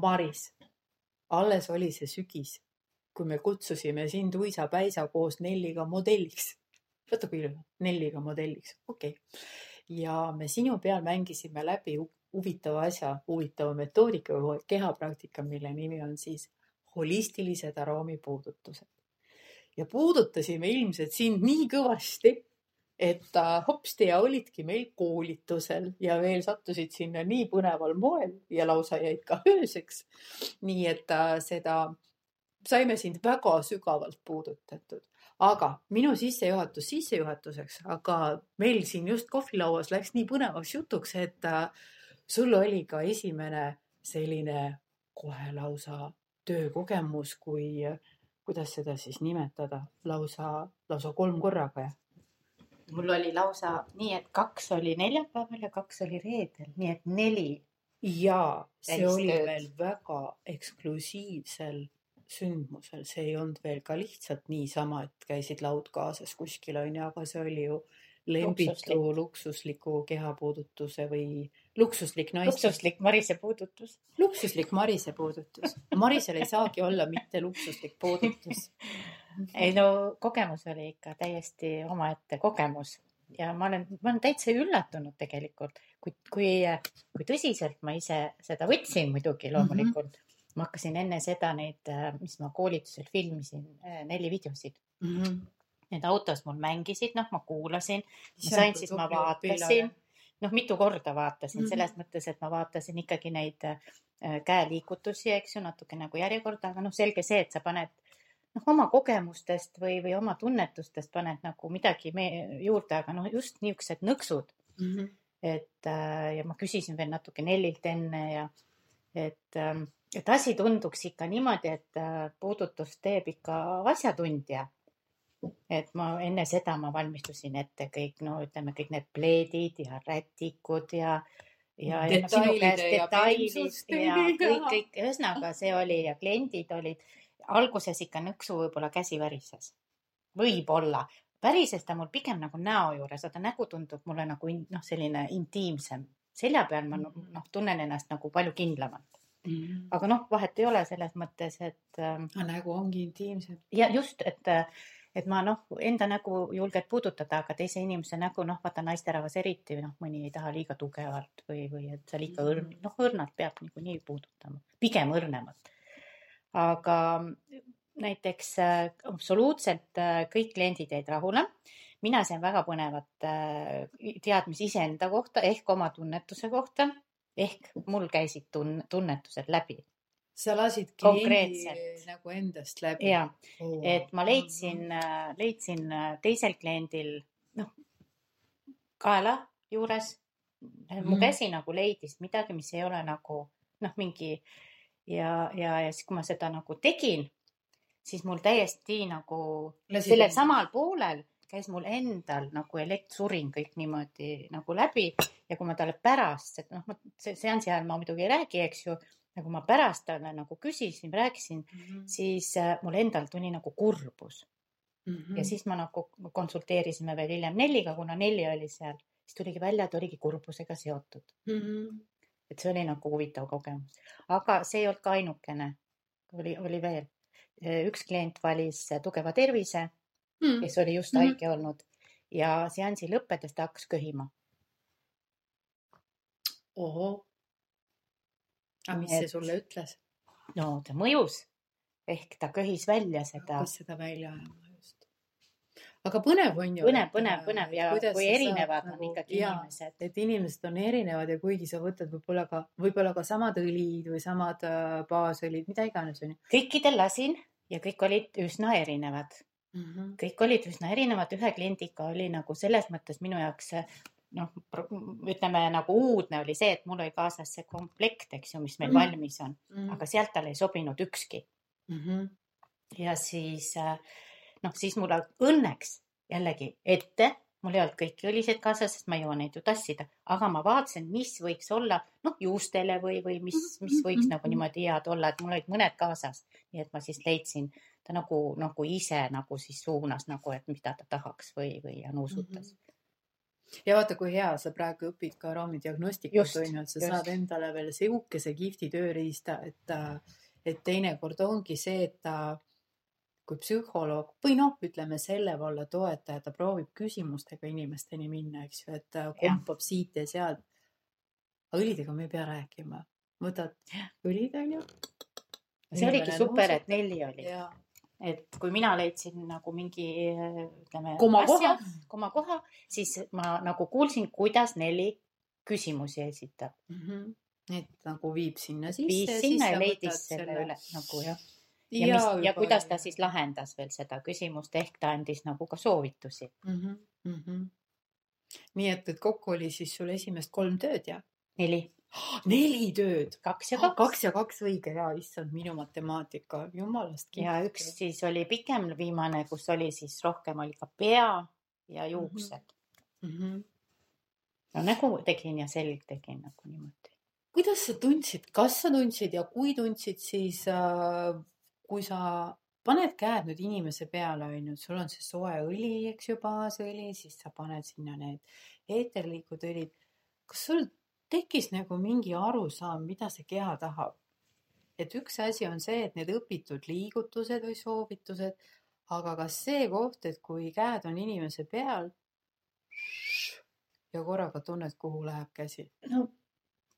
Maris, alles oli see sügis, kui me kutsusime sind uisapäisa koos Nelliga modelliks. võta küll, Nelliga modelliks, okei okay. ja me sinu peal mängisime läbi hu- huvitava asja, huvitava metoodika või kehapraktika, mille nimi on siis holistilised aroomipuudutused. ja puudutasime ilmselt sind nii kõvasti, et hopsti ja olidki meil koolitusel ja veel sattusid sinna nii põneval moel ja lausa jäid ka ööseks. nii et äh, seda saime sind väga sügavalt puudutatud, aga minu sissejuhatus sissejuhatuseks, aga meil siin just kohvilauas läks nii põnevaks jutuks, et äh, sul oli ka esimene selline kohe lausa töökogemus, kui, kuidas seda siis nimetada, lausa, lausa kolm korraga? Mul oli lausa nii, et kaks oli neljapäeval ja kaks oli reedel, nii et neli. ja see oli veel väga eksklusiivsel sündmusel, see ei olnud veel ka lihtsalt niisama, et käisid laud kaasas kuskil onju, aga see oli ju lembitu Luksuslik. luksusliku kehapuudutuse või luksuslik naiste, luksuslik Marise puudutus. luksuslik Marise puudutus. Marisel ei saagi olla mitte luksuslik puudutus. ei no kogemus oli ikka täiesti omaette kogemus ja ma olen, ma olen täitsa üllatunud tegelikult, kui, kui, kui tõsiselt ma ise seda võtsin muidugi loomulikult mm. -hmm. ma hakkasin enne seda neid, mis ma koolitusel filmisin, neli videosid. Mm -hmm. Need autos mul mängisid, noh, ma kuulasin, ma sain, siis ma vaatasin, noh, mitu korda vaatasin mm -hmm. selles mõttes, et ma vaatasin ikkagi neid äh, käeliigutusi, eks ju, natuke nagu järjekorda, aga noh, selge see, et sa paned noh, oma kogemustest või, või oma tunnetustest paned nagu midagi me- juurde, aga noh, just niisugused nõksud mm. -hmm. et äh, ja ma küsisin veel natuke Nellilt enne ja et, ähm, et asi tunduks ikka niimoodi, et äh, puudutust teeb ikka asjatundja. et ma enne seda ma valmistusin ette kõik, no ütleme kõik need pleedid ja rätikud ja ja, ja no, sinu käest detailid ja kõik, kõik, ühesõnaga see oli ja kliendid olid alguses ikka nõksu võib-olla käsi värises. võib-olla, värises ta mul pigem nagu näo juures, aga nägu tundub mulle nagu noh, selline intiimsem. selja peal ma noh, tunnen ennast nagu palju kindlamalt. Mm -hmm. aga noh, vahet ei ole selles mõttes, et ähm, aga nägu ongi intiimsem. ja just, et, et ma noh, enda nägu julged puudutada, aga teise inimese nägu, noh, vaata naisterahvas eriti, noh, mõni ei taha liiga tugevalt või, või et seal ikka õrn, noh, õrnalt peab niikuinii puudutama, pigem õrnemalt. Aga näiteks äh, absoluutselt äh, kõik kliendid jäid rahule. mina sain väga põnevat äh, teadmisi iseenda kohta ehk oma tunnetuse kohta ehk mul käisid tun-, tunnetused läbi sa lasid kliendi nagu endast läbi. ja et ma leidsin, leidsin teisel kliendil, noh, kaela juures. mu Mhm. käsi nagu leidis midagi, mis ei ole nagu noh, mingi ja, ja, ja siis, kui ma seda nagu tegin, siis mul täiesti nagu sellel samal poolel käis mul endal nagu elektsurin kõik niimoodi nagu läbi ja kui ma talle pärast, noh, see seansi ajal ma muidugi ei räägi, eks ju, ja kui ma pärast talle nagu küsisin, rääkisin, Mhm. siis äh, mul endal tuli nagu kurbus Mhm. ja siis ma nagu konsulteerisime veel hiljem Nelliga, kuna Nelli oli seal, siis tuligi välja, et oligi kurbusega seotud, Mhm. Et see oli nagu huvitav kogemus, aga see ei olnud ka ainukene, oli, oli veel üks klient valis tugeva tervise, Mhm. kes oli just Mhm. haige olnud ja seansi lõppedes ta hakkas köhima. ohoh. aga mis Nii see et- sulle ütles? no ta mõjus ehk ta köhis välja seda hakkas seda välja ajama. Aga põnev on ju. põnev, põnev, põnev ja kui erinevad on ikkagi inimesed. et inimesed on erinevad ja kuigi sa võtad võib-olla ka, võib-olla ka samad õlid või samad äh, baasõlid, mida iganes onju kõikidel lasin ja kõik olid üsna erinevad mm. -hmm. kõik olid üsna erinevad, ühe kliendiga oli nagu selles mõttes minu jaoks noh, ütleme nagu uudne oli see, et mul oli kaasas see komplekt, eks ju, mis meil Mhm. valmis on, aga sealt talle ei sobinud ükski mm. -hmm. ja siis äh, noh, siis mul õnneks jällegi ette, mul ei olnud kõiki õliseid kaasas, sest ma ei jõua neid ju tassida, aga ma vaatasin, mis võiks olla noh, juustele või, või mis, mis võiks nagu niimoodi head olla, et mul olid mõned kaasas, nii et ma siis leidsin ta nagu, nagu ise nagu siis suunas nagu, et mida ta tahaks või, või ja nuusutas. ja vaata, kui hea sa praegu õpid ka raamidiagnostikat on ju, et sa just. saad endale veel sihukese kihvti tööriista, et, et teinekord ongi see, et ta kui psühholoog või noh, ütleme selle valla toetaja, ta proovib küsimustega inimesteni minna, eks ju, et ta kompab siit ja sealt. aga õlidega me ei pea rääkima, võtad õlid onju. see oligi super, et Nelli oli. et kui mina leidsin nagu mingi ütleme. Komakoha. komakoha, siis ma nagu kuulsin, kuidas Nelli küsimusi esitab. mm. -hmm. et nagu viib sinna sisse. viis sinna ja leidis selle, selle üle nagu jah. Ja, ja, mis, ja kuidas ta siis lahendas veel seda küsimust, ehk ta andis nagu ka soovitusi mm. -hmm. Mm -hmm. nii et, et kokku oli siis sul esimest kolm tööd ja? neli. neli tööd. kaks ja kaks. kaks ja kaks õige ja issand minu matemaatika, jumalast. ja üks siis oli pikem, viimane, kus oli siis rohkem oli ka pea ja juuksed mm. -hmm. no nägu tegin ja selg tegin nagu niimoodi. kuidas sa tundsid, kas sa tundsid ja kui tundsid, siis äh, kui sa paned käed nüüd inimese peale, onju, sul on see soe õli, eks ju, baasõli, siis sa paned sinna need eeterlikud õlid. kas sul tekkis nagu mingi arusaam, mida see keha tahab? et üks asi on see, et need õpitud liigutused või soovitused, aga kas see koht, et kui käed on inimese peal ja korraga tunned, kuhu läheb käsi? no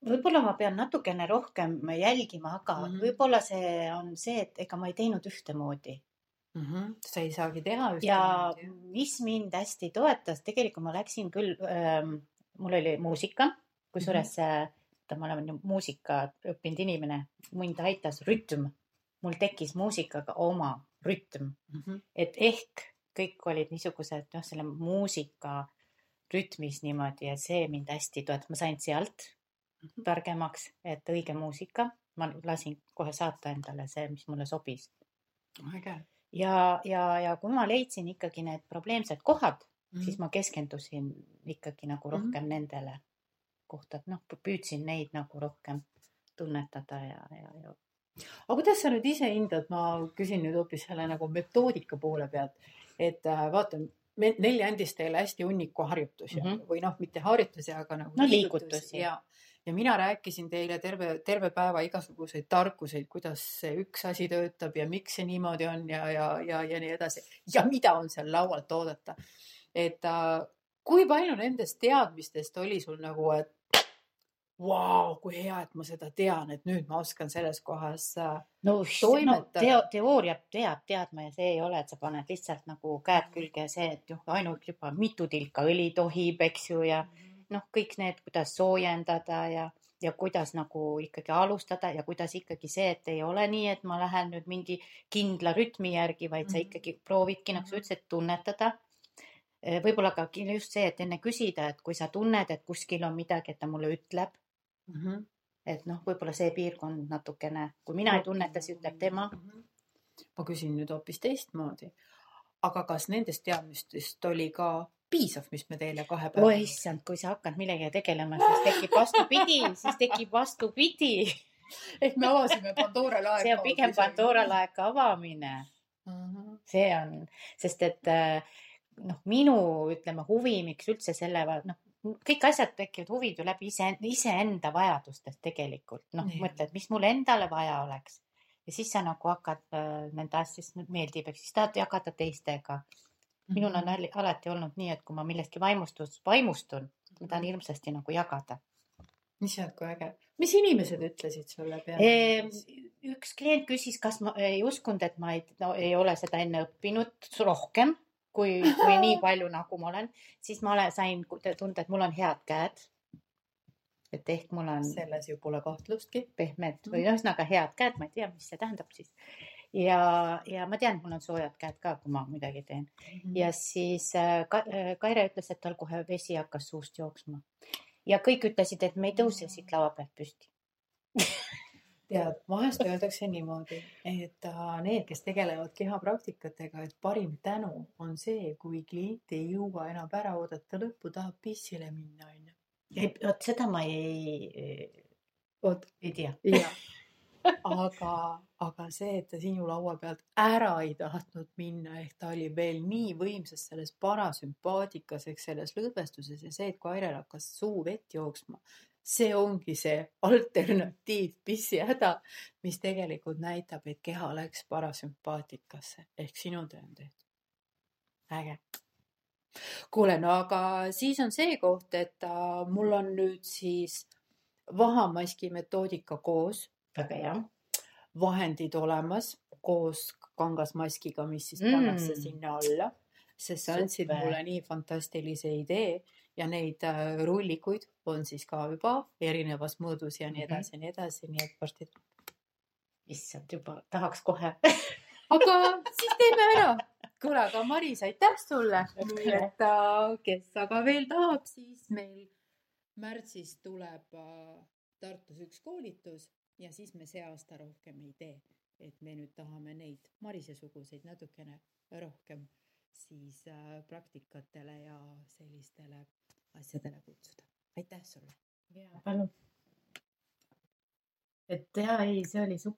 võib-olla ma pean natukene rohkem jälgima, aga mm. -hmm. võib-olla see on see, et ega ma ei teinud ühtemoodi mm. -hmm. sa ei saagi teha ja ühtemoodi. mis mind hästi toetas, tegelikult ma läksin küll ähm,, mul oli muusika, kusjuures mm -hmm. ma olen muusika õppinud inimene, mind aitas rütm. mul tekkis muusikaga oma rütm, mm. -hmm. et ehk kõik olid niisugused, noh, selle muusika rütmis niimoodi ja see mind hästi toetas, ma sain sealt. Targemaks, et õige muusika, ma lasin kohe saata endale see, mis mulle sobis. äge ja, ja, ja kui ma leidsin ikkagi need probleemsed kohad mm, Mhm. -hmm. siis ma keskendusin ikkagi nagu rohkem mm -hmm. nendele kohtad, noh, püüdsin neid nagu rohkem tunnetada ja, ja, ja aga kuidas sa nüüd ise hindad, ma küsin nüüd hoopis selle nagu metoodika poole pealt, et äh, vaata, Nelli andis teile hästi hunniku harjutusi mm Mhm. -hmm. või noh, mitte harjutusi, aga nagu No liigutusi. ja, ja mina rääkisin teile terve, terve päeva igasuguseid tarkuseid, kuidas see üks asi töötab ja miks see niimoodi on ja, ja, ja, ja nii edasi ja mida on seal laualt oodata. et äh, kui palju nendest teadmistest oli sul nagu, et vau, kui hea, et ma seda tean, et nüüd ma oskan selles kohas äh, no, no Toimetada. teo, teooria peab teadma ja see ei ole, et sa paned lihtsalt nagu käed külge ja see, et noh, ainult juba mitu tilka õli tohib, eks ju, ja noh, kõik need, kuidas soojendada ja, ja kuidas nagu ikkagi alustada ja kuidas ikkagi see, et ei ole nii, et ma lähen nüüd mingi kindla rütmi järgi, vaid sa Mhm. ikkagi proovidki, nagu sa ütlesid, tunnetada. võib-olla ka just see, et enne küsida, et kui sa tunned, et kuskil on midagi, et ta mulle ütleb, mm. -hmm. et noh, võib-olla see piirkond natukene, kui mina ei tunneta, siis ütleb tema. ma küsin nüüd hoopis teistmoodi. aga kas nendest teadmistest oli ka piisav, mis me teile kahe päeva oi issand, kui sa hakkad millegagi tegelema, siis tekib vastupidi, siis tekib vastupidi. ehk me avasime Pandora laeka. see on pigem Pandora laeka avamine. uh. see on, sest et äh, noh, minu ütleme huvi, miks üldse selle, noh, kõik asjad tekivad huvid ju läbi ise, iseenda vajadustest tegelikult. noh, mõtled, mis mul endale vaja oleks ja siis sa nagu hakkad äh, nende asjadest meeldib, eks siis tahad jagada teistega. Minul on al- alati olnud nii, et kui ma millestki vaimustus, vaimustun, ma tahan hirmsasti nagu jagada. issand, kui äge. mis inimesed ütlesid sulle peale Ehm, üks klient küsis, kas ma ei uskunud, et ma ei, no, ei ole seda enne õppinud rohkem kui, kui nii palju, nagu ma olen, siis ma olen, sain tunda, et mul on head käed. et ehk mul on selles ju pole kahtlustki. pehmed või ühesõnaga head käed, ma ei tea, mis see tähendab siis. Ja, ja ma tean, mul on soojad käed ka, kui ma midagi teen ja siis äh, Ka- äh, Kaire ütles, et tal kohe vesi hakkas suust jooksma ja kõik ütlesid, et me ei tõuse siit laua pealt püsti. tead, vahest öeldakse niimoodi, et äh, need, kes tegelevad kehapraktikatega, et parim tänu on see, kui klient ei jõua enam ära oodata lõppu, tahab pissile minna, onju. vot seda ma ei, vot ei tea. Aga, aga see, et ta sinu laua pealt ära ei tahtnud minna, ehk ta oli veel nii võimsas selles parasümpaatikas ehk selles lõdvestuses ja see, et kui Airel hakkas suu vett jooksma, see ongi see alternatiiv pissihäda, mis tegelikult näitab, et keha läks parasümpaatikasse ehk sinu töö on tehtud. äge. kuule, no aga siis on see koht, et äh, mul on nüüd siis vahamaski metoodika koos, väga hea. vahendid olemas koos kangasmaskiga, mis siis Mm. pannakse sinna alla, sest sa andsid mulle nii fantastilise idee ja neid äh, rullikuid on siis ka juba erinevas mõõdus ja nii Mhm. edasi ja nii edasi, nii et varsti. issand, juba tahaks kohe. aga siis teeme ära. kuule, aga Maris, aitäh sulle. et äh, kes aga veel tahab, siis meil märtsis tuleb äh, Tartus üks koolitus ja siis me see aasta rohkem ei tee. et me nüüd tahame neid Marise-suguseid natukene rohkem siis äh, praktikatele ja sellistele asjadele kutsuda. aitäh sulle. palun. et ja ei, see oli super